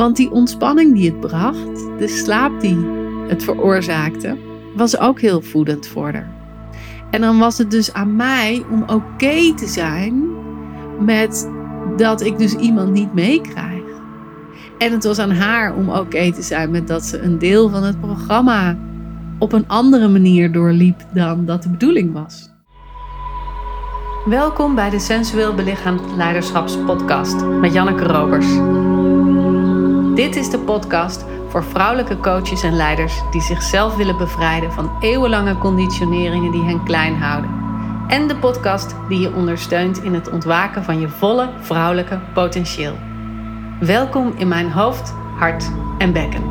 Want die ontspanning die het bracht, de slaap die het veroorzaakte, was ook heel voedend voor haar. En dan was het dus aan mij om oké te zijn met dat ik dus iemand niet meekrijg. En het was aan haar om oké te zijn met dat ze een deel van het programma op een andere manier doorliep dan dat de bedoeling was. Welkom bij de Sensueel Belichaamd Leiderschapspodcast met Janneke Robers. Dit is de podcast voor vrouwelijke coaches en leiders die zichzelf willen bevrijden van eeuwenlange conditioneringen die hen klein houden. En de podcast die je ondersteunt in het ontwaken van je volle vrouwelijke potentieel. Welkom in mijn hoofd, hart en bekken.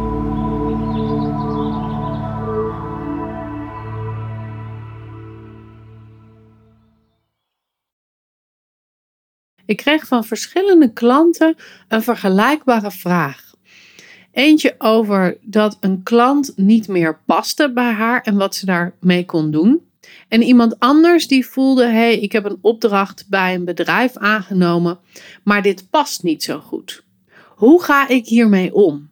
Ik kreeg van verschillende klanten een vergelijkbare vraag. Eentje over dat een klant niet meer paste bij haar en wat ze daarmee kon doen. En iemand anders die voelde: hé, hey, ik heb een opdracht bij een bedrijf aangenomen, maar dit past niet zo goed. Hoe ga ik hiermee om?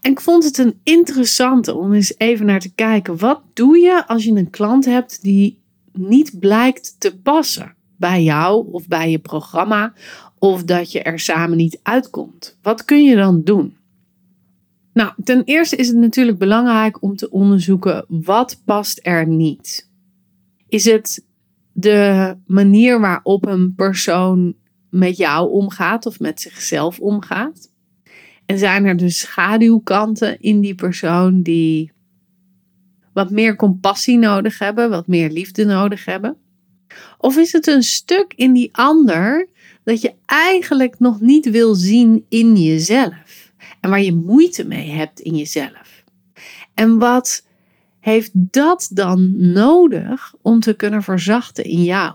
En ik vond het een interessante om eens even naar te kijken. Wat doe je als je een klant hebt die niet blijkt te passen bij jou of bij je programma, of dat je er samen niet uitkomt? Wat kun je dan doen? Nou, ten eerste is het natuurlijk belangrijk om te onderzoeken wat past er niet. Is het de manier waarop een persoon met jou omgaat of met zichzelf omgaat? En zijn er dus schaduwkanten in die persoon die wat meer compassie nodig hebben, wat meer liefde nodig hebben? Of is het een stuk in die ander dat je eigenlijk nog niet wil zien in jezelf? En waar je moeite mee hebt in jezelf. En wat heeft dat dan nodig om te kunnen verzachten in jou?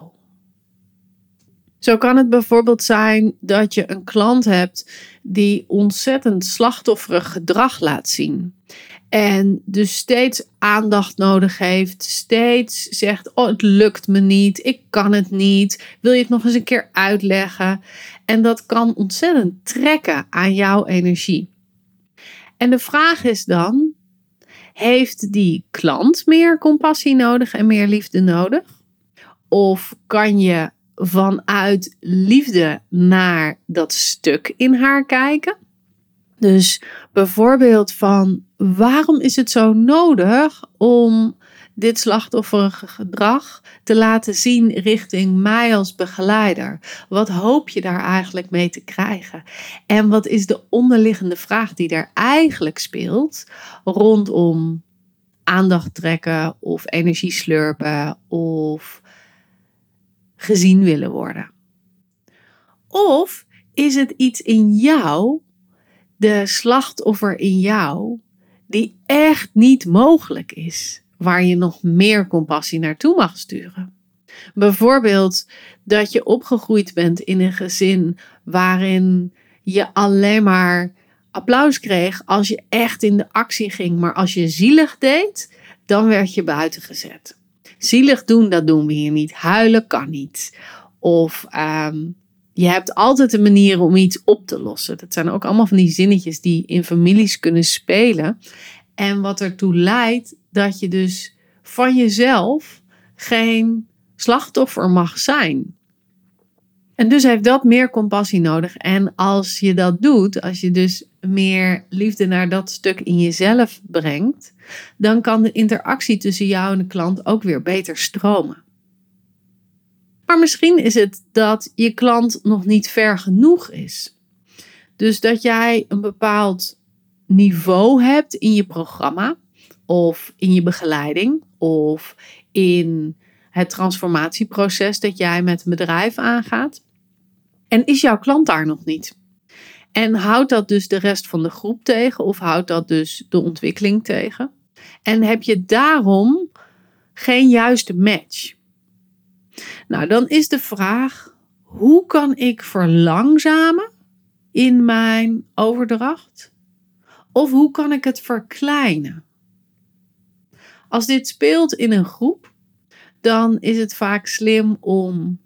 Zo kan het bijvoorbeeld zijn dat je een klant hebt die ontzettend slachtofferig gedrag laat zien. En dus steeds aandacht nodig heeft, steeds zegt: Oh, het lukt me niet, ik kan het niet, wil je het nog eens een keer uitleggen? En dat kan ontzettend trekken aan jouw energie. En de vraag is dan: heeft die klant meer compassie nodig en meer liefde nodig? Of kan je vanuit liefde naar dat stuk in haar kijken? Dus bijvoorbeeld van waarom is het zo nodig om dit slachtofferige gedrag te laten zien richting mij als begeleider. Wat hoop je daar eigenlijk mee te krijgen? En wat is de onderliggende vraag die daar eigenlijk speelt rondom aandacht trekken of energie slurpen of gezien willen worden? Of is het iets in jou, de slachtoffer in jou, die echt niet mogelijk is? Waar je nog meer compassie naartoe mag sturen. Bijvoorbeeld dat je opgegroeid bent in een gezin waarin je alleen maar applaus kreeg als je echt in de actie ging, maar als je zielig deed, dan werd je buiten gezet. Zielig doen, dat doen we hier niet. Huilen kan niet. Of ehm, je hebt altijd een manier om iets op te lossen. Dat zijn ook allemaal van die zinnetjes die in families kunnen spelen. En wat ertoe leidt dat je dus van jezelf geen slachtoffer mag zijn. En dus heeft dat meer compassie nodig. En als je dat doet, als je dus meer liefde naar dat stuk in jezelf brengt, dan kan de interactie tussen jou en de klant ook weer beter stromen. Maar misschien is het dat je klant nog niet ver genoeg is. Dus dat jij een bepaald niveau hebt in je programma of in je begeleiding of in het transformatieproces dat jij met een bedrijf aangaat. En is jouw klant daar nog niet? En houdt dat dus de rest van de groep tegen of houdt dat dus de ontwikkeling tegen? En heb je daarom geen juiste match? Nou, dan is de vraag: hoe kan ik verlangzamen in mijn overdracht? Of hoe kan ik het verkleinen? Als dit speelt in een groep, dan is het vaak slim om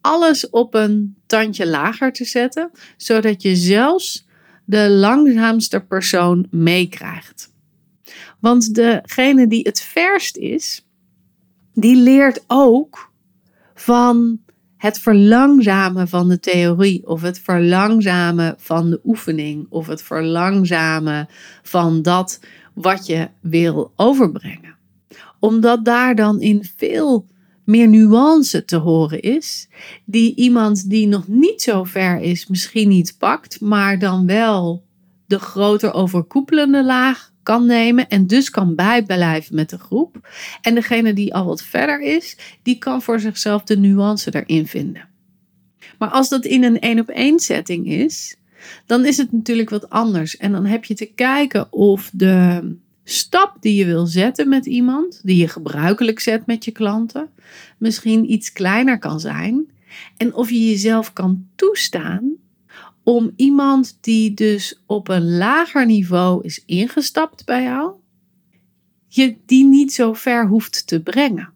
alles op een tandje lager te zetten, zodat je zelfs de langzaamste persoon meekrijgt. Want degene die het verst is, die leert ook van het verlangzamen van de theorie of het verlangzamen van de oefening of het verlangzamen van dat wat je wil overbrengen. Omdat daar dan in veel meer nuance te horen is, die iemand die nog niet zo ver is misschien niet pakt, maar dan wel de groter overkoepelende laag kan nemen en dus kan bijblijven met de groep. En degene die al wat verder is, die kan voor zichzelf de nuance erin vinden. Maar als dat in een één op één setting is, dan is het natuurlijk wat anders. En dan heb je te kijken of de stap die je wil zetten met iemand, die je gebruikelijk zet met je klanten, misschien iets kleiner kan zijn. En of je jezelf kan toestaan om iemand die dus op een lager niveau is ingestapt bij jou, je die niet zo ver hoeft te brengen.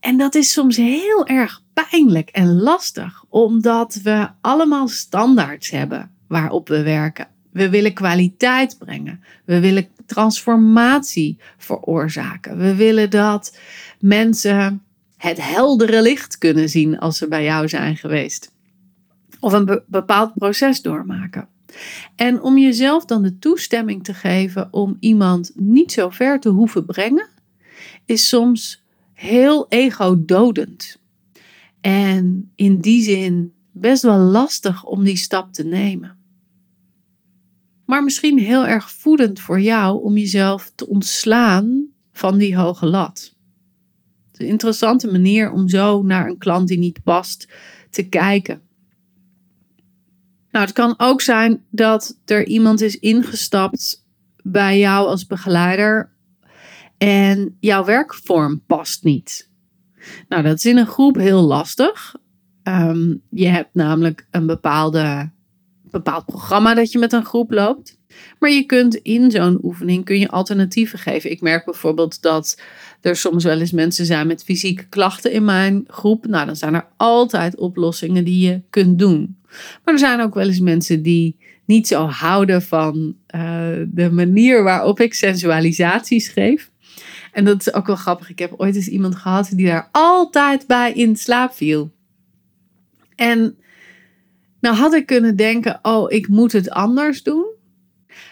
En dat is soms heel erg pijnlijk en lastig, omdat we allemaal standaards hebben waarop we werken. We willen kwaliteit brengen. We willen transformatie veroorzaken. We willen dat mensen het heldere licht kunnen zien als ze bij jou zijn geweest of een bepaald proces doormaken. En om jezelf dan de toestemming te geven om iemand niet zo ver te hoeven brengen, is soms heel ego-dodend. En in die zin best wel lastig om die stap te nemen. Maar misschien heel erg voedend voor jou om jezelf te ontslaan van die hoge lat. een interessante manier om zo naar een klant die niet past te kijken. Nou, het kan ook zijn dat er iemand is ingestapt bij jou als begeleider en jouw werkvorm past niet. Nou, dat is in een groep heel lastig. Um, je hebt namelijk een bepaalde, bepaald programma dat je met een groep loopt. Maar je kunt in zo'n oefening kun je alternatieven geven. Ik merk bijvoorbeeld dat er soms wel eens mensen zijn met fysieke klachten in mijn groep. Nou, dan zijn er altijd oplossingen die je kunt doen. Maar er zijn ook wel eens mensen die niet zo houden van uh, de manier waarop ik sensualisaties geef. En dat is ook wel grappig. Ik heb ooit eens iemand gehad die daar altijd bij in slaap viel. En nou had ik kunnen denken: oh, ik moet het anders doen.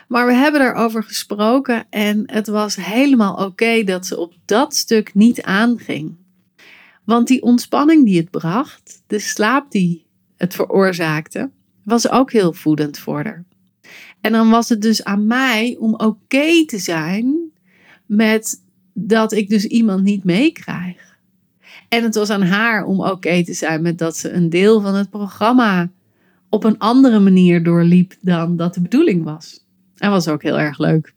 Maar we hebben erover gesproken en het was helemaal oké dat ze op dat stuk niet aanging. Want die ontspanning die het bracht, de slaap die het veroorzaakte, was ook heel voedend voor haar. En dan was het dus aan mij om oké te zijn met dat ik dus iemand niet meekrijg. En het was aan haar om oké te zijn met dat ze een deel van het programma op een andere manier doorliep dan dat de bedoeling was. En was ook heel erg leuk.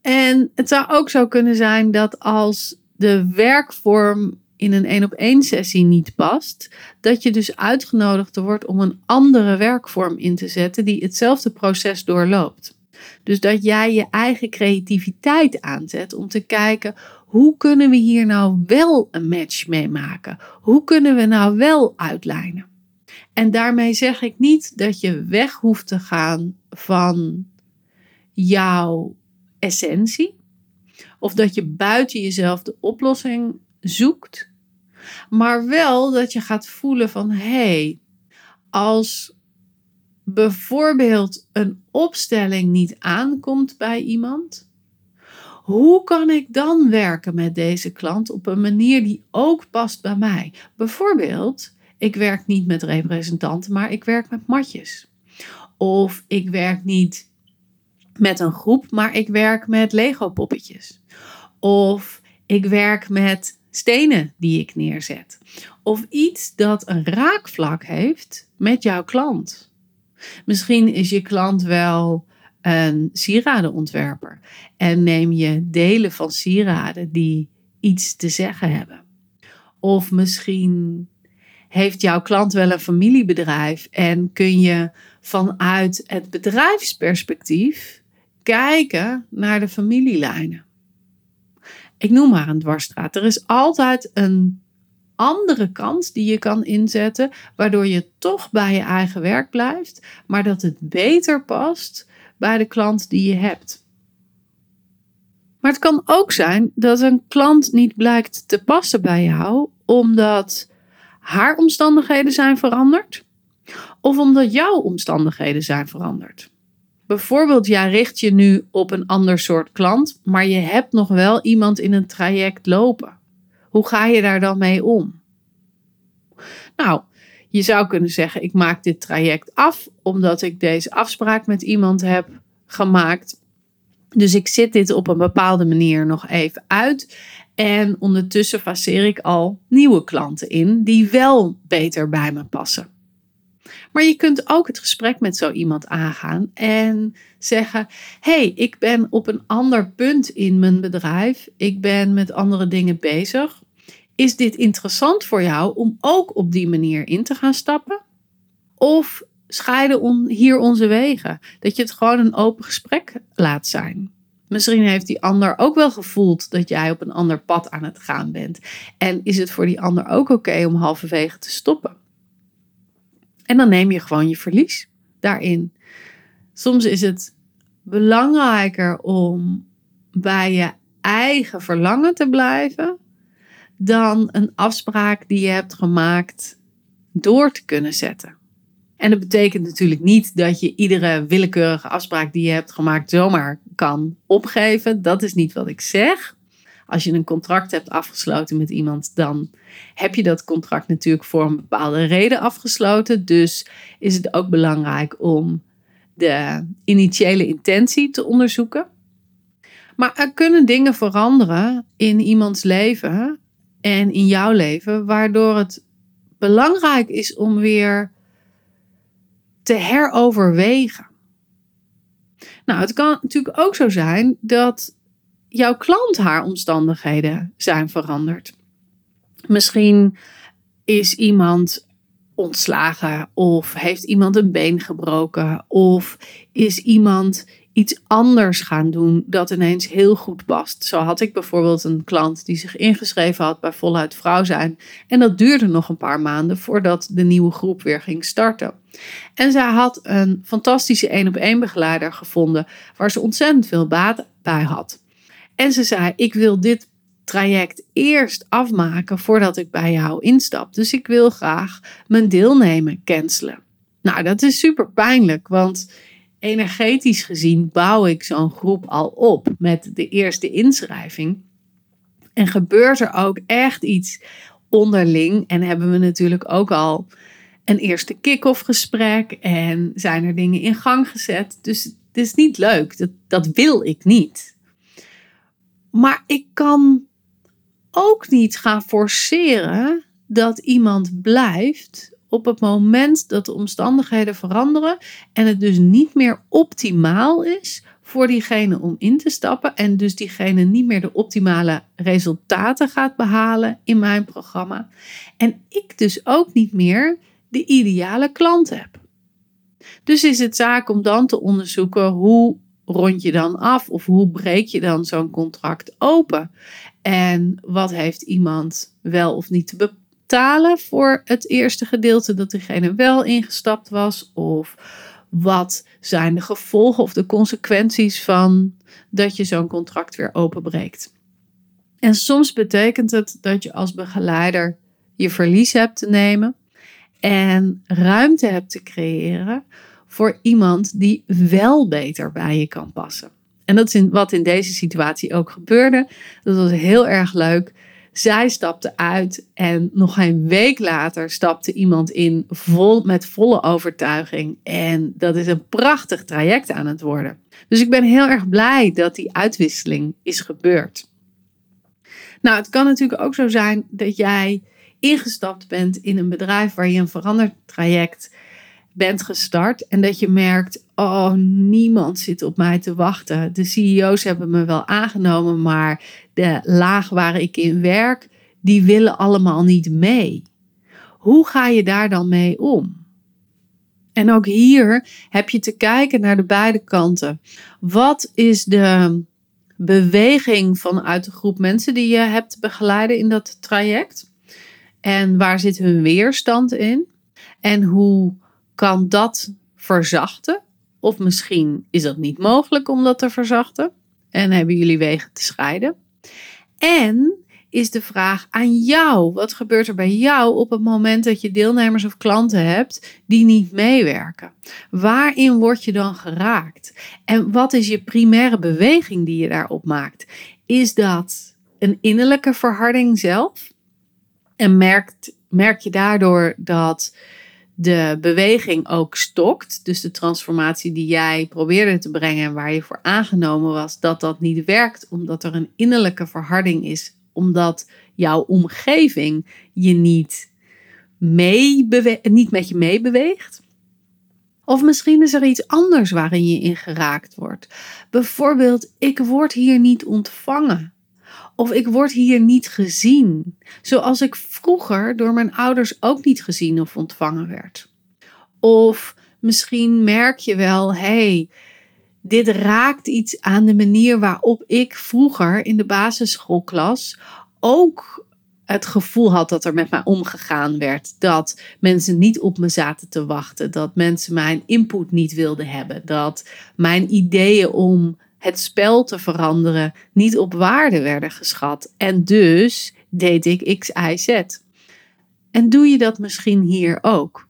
En het zou ook zo kunnen zijn dat als de werkvorm in een één op één sessie niet past, dat je dus uitgenodigd wordt om een andere werkvorm in te zetten die hetzelfde proces doorloopt. Dus dat jij je eigen creativiteit aanzet om te kijken hoe kunnen we hier nou wel een match mee maken? Hoe kunnen we nou wel uitlijnen? En daarmee zeg ik niet dat je weg hoeft te gaan van jouw essentie. Of dat je buiten jezelf de oplossing zoekt. Maar wel dat je gaat voelen van hé, hey, als bijvoorbeeld een opstelling niet aankomt bij iemand, hoe kan ik dan werken met deze klant op een manier die ook past bij mij? Bijvoorbeeld, ik werk niet met representanten, maar ik werk met matjes. Of ik werk niet met een groep, maar ik werk met Lego poppetjes. Of ik werk met stenen die ik neerzet. Of iets dat een raakvlak heeft met jouw klant. Misschien is je klant wel een sieradenontwerper en neem je delen van sieraden die iets te zeggen hebben. Of misschien heeft jouw klant wel een familiebedrijf en kun je vanuit het bedrijfsperspectief kijken naar de familielijnen ik noem maar een dwarsstraat. Er is altijd een andere kant die je kan inzetten, waardoor je toch bij je eigen werk blijft, maar dat het beter past bij de klant die je hebt. Maar het kan ook zijn dat een klant niet blijkt te passen bij jou, omdat haar omstandigheden zijn veranderd, of omdat jouw omstandigheden zijn veranderd. Bijvoorbeeld, jij richt je nu op een ander soort klant, maar je hebt nog wel iemand in een traject lopen. Hoe ga je daar dan mee om? Nou, je zou kunnen zeggen: ik maak dit traject af omdat ik deze afspraak met iemand heb gemaakt. Dus ik zit dit op een bepaalde manier nog even uit. En ondertussen faceer ik al nieuwe klanten in die wel beter bij me passen. Maar je kunt ook het gesprek met zo iemand aangaan en zeggen: hey, ik ben op een ander punt in mijn bedrijf. Ik ben met andere dingen bezig. Is dit interessant voor jou om ook op die manier in te gaan stappen? Of scheiden hier onze wegen? Dat je het gewoon een open gesprek laat zijn. Misschien heeft die ander ook wel gevoeld dat jij op een ander pad aan het gaan bent. En is het voor die ander ook oké om halverwege te stoppen? En dan neem je gewoon je verlies daarin. Soms is het belangrijker om bij je eigen verlangen te blijven dan een afspraak die je hebt gemaakt door te kunnen zetten. En dat betekent natuurlijk niet dat je iedere willekeurige afspraak die je hebt gemaakt zomaar kan opgeven. Dat is niet wat ik zeg. Als je een contract hebt afgesloten met iemand, dan heb je dat contract natuurlijk voor een bepaalde reden afgesloten. Dus is het ook belangrijk om de initiële intentie te onderzoeken. Maar er kunnen dingen veranderen in iemands leven en in jouw leven, waardoor het belangrijk is om weer te heroverwegen. Nou, het kan natuurlijk ook zo zijn dat jouw klant haar omstandigheden zijn veranderd. Misschien is iemand ontslagen of heeft iemand een been gebroken of is iemand iets anders gaan doen dat ineens heel goed past. Zo had ik bijvoorbeeld een klant die zich ingeschreven had bij Voluit Vrouw zijn en dat duurde nog een paar maanden voordat de nieuwe groep weer ging starten. En zij had een fantastische één op één begeleider gevonden waar ze ontzettend veel baat bij had. En ze zei: Ik wil dit traject eerst afmaken voordat ik bij jou instap. Dus ik wil graag mijn deelnemen cancelen. Nou, dat is super pijnlijk, want energetisch gezien bouw ik zo'n groep al op met de eerste inschrijving. En gebeurt er ook echt iets onderling en hebben we natuurlijk ook al een eerste kick-off gesprek en zijn er dingen in gang gezet. Dus het is niet leuk, dat, dat wil ik niet. Maar ik kan ook niet gaan forceren dat iemand blijft op het moment dat de omstandigheden veranderen en het dus niet meer optimaal is voor diegene om in te stappen en dus diegene niet meer de optimale resultaten gaat behalen in mijn programma en ik dus ook niet meer de ideale klant heb. Dus is het zaak om dan te onderzoeken hoe rond je dan af of hoe breek je dan zo'n contract open? En wat heeft iemand wel of niet te betalen voor het eerste gedeelte dat diegene wel ingestapt was? Of wat zijn de gevolgen of de consequenties van dat je zo'n contract weer openbreekt? En soms betekent het dat je als begeleider je verlies hebt te nemen en ruimte hebt te creëren voor iemand die wel beter bij je kan passen. En dat is wat in deze situatie ook gebeurde. Dat was heel erg leuk. Zij stapte uit en nog een week later stapte iemand in vol, met volle overtuiging. En dat is een prachtig traject aan het worden. Dus ik ben heel erg blij dat die uitwisseling is gebeurd. Nou, het kan natuurlijk ook zo zijn dat jij ingestapt bent in een bedrijf waar je een veranderd traject bent gestart en dat je merkt, oh, niemand zit op mij te wachten. De CEO's hebben me wel aangenomen, maar de laag waar ik in werk, die willen allemaal niet mee. Hoe ga je daar dan mee om? En ook hier heb je te kijken naar de beide kanten. Wat is de beweging vanuit de groep mensen die je hebt begeleiden in dat traject? En waar zit hun weerstand in? En hoe kan dat verzachten? Of misschien is dat niet mogelijk om dat te verzachten. En hebben jullie wegen te scheiden. En is de vraag aan jou. Wat gebeurt er bij jou op het moment dat je deelnemers of klanten hebt die niet meewerken? Waarin word je dan geraakt? En wat is je primaire beweging die je daarop maakt? Is dat een innerlijke verharding zelf? En merkt, merk je daardoor dat de beweging ook stokt. Dus de transformatie die jij probeerde te brengen en waar je voor aangenomen was, dat dat niet werkt, omdat er een innerlijke verharding is, omdat jouw omgeving je niet, niet met je meebeweegt. Of misschien is er iets anders waarin je in geraakt wordt. Bijvoorbeeld, ik word hier niet ontvangen. Of ik word hier niet gezien. Zoals ik vroeger door mijn ouders ook niet gezien of ontvangen werd. Of misschien merk je wel, hey, dit raakt iets aan de manier waarop ik vroeger in de basisschoolklas ook het gevoel had dat er met mij omgegaan werd. Dat mensen niet op me zaten te wachten. Dat mensen mijn input niet wilden hebben. Dat mijn ideeën om het spel te veranderen niet op waarde werden geschat. En dus deed ik X, Y, Z. En doe je dat misschien hier ook?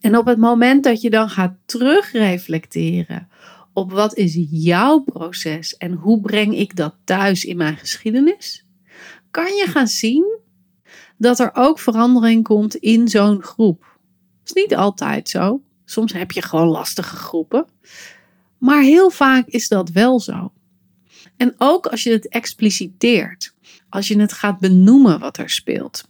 En op het moment dat je dan gaat terugreflecteren op wat is jouw proces en hoe breng ik dat thuis in mijn geschiedenis, kan je gaan zien dat er ook verandering komt in zo'n groep. Dat is niet altijd zo. Soms heb je gewoon lastige groepen. Maar heel vaak is dat wel zo. En ook als je het expliciteert, als je het gaat benoemen wat er speelt,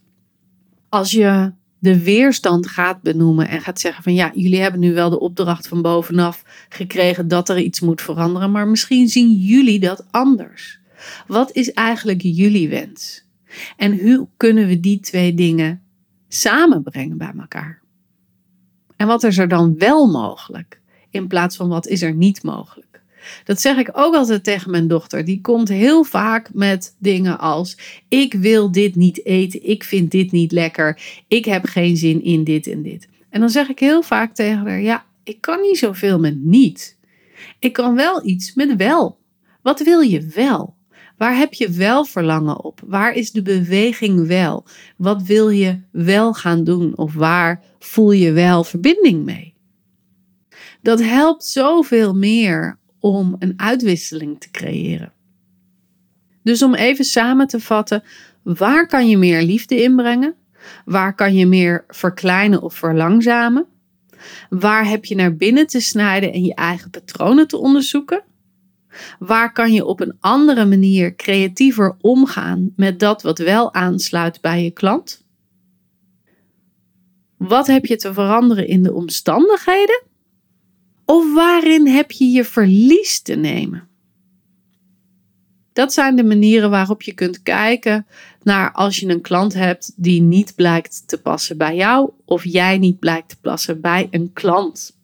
als je de weerstand gaat benoemen en gaat zeggen van ja, jullie hebben nu wel de opdracht van bovenaf gekregen dat er iets moet veranderen, maar misschien zien jullie dat anders. Wat is eigenlijk jullie wens? En hoe kunnen we die twee dingen samenbrengen bij elkaar? En wat is er dan wel mogelijk? In plaats van wat is er niet mogelijk. Dat zeg ik ook altijd tegen mijn dochter. Die komt heel vaak met dingen als: Ik wil dit niet eten, ik vind dit niet lekker, ik heb geen zin in dit en dit. En dan zeg ik heel vaak tegen haar: Ja, ik kan niet zoveel met niet. Ik kan wel iets met wel. Wat wil je wel? Waar heb je wel verlangen op? Waar is de beweging wel? Wat wil je wel gaan doen? Of waar voel je wel verbinding mee? Dat helpt zoveel meer om een uitwisseling te creëren. Dus om even samen te vatten, waar kan je meer liefde inbrengen? Waar kan je meer verkleinen of verlangzamen? Waar heb je naar binnen te snijden en je eigen patronen te onderzoeken? Waar kan je op een andere manier creatiever omgaan met dat wat wel aansluit bij je klant? Wat heb je te veranderen in de omstandigheden? Of waarin heb je je verlies te nemen? Dat zijn de manieren waarop je kunt kijken naar als je een klant hebt die niet blijkt te passen bij jou of jij niet blijkt te passen bij een klant.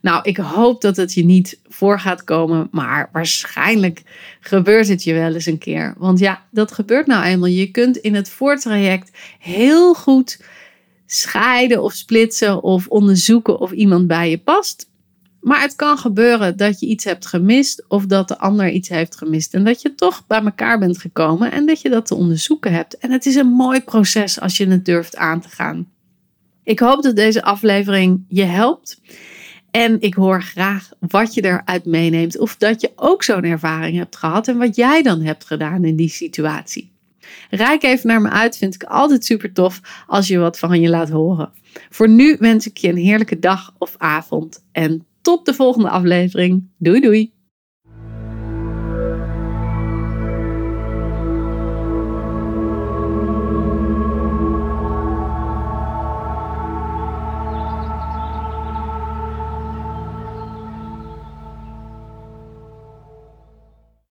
Nou, ik hoop dat het je niet voor gaat komen, maar waarschijnlijk gebeurt het je wel eens een keer. Want ja, dat gebeurt nou eenmaal. Je kunt in het voortraject heel goed scheiden of splitsen of onderzoeken of iemand bij je past. Maar het kan gebeuren dat je iets hebt gemist of dat de ander iets heeft gemist. En dat je toch bij elkaar bent gekomen en dat je dat te onderzoeken hebt. En het is een mooi proces als je het durft aan te gaan. Ik hoop dat deze aflevering je helpt. En ik hoor graag wat je eruit meeneemt. Of dat je ook zo'n ervaring hebt gehad en wat jij dan hebt gedaan in die situatie. Rijk even naar me uit, vind ik altijd super tof als je wat van je laat horen. Voor nu wens ik je een heerlijke dag of avond en tot de volgende aflevering. Doei doei!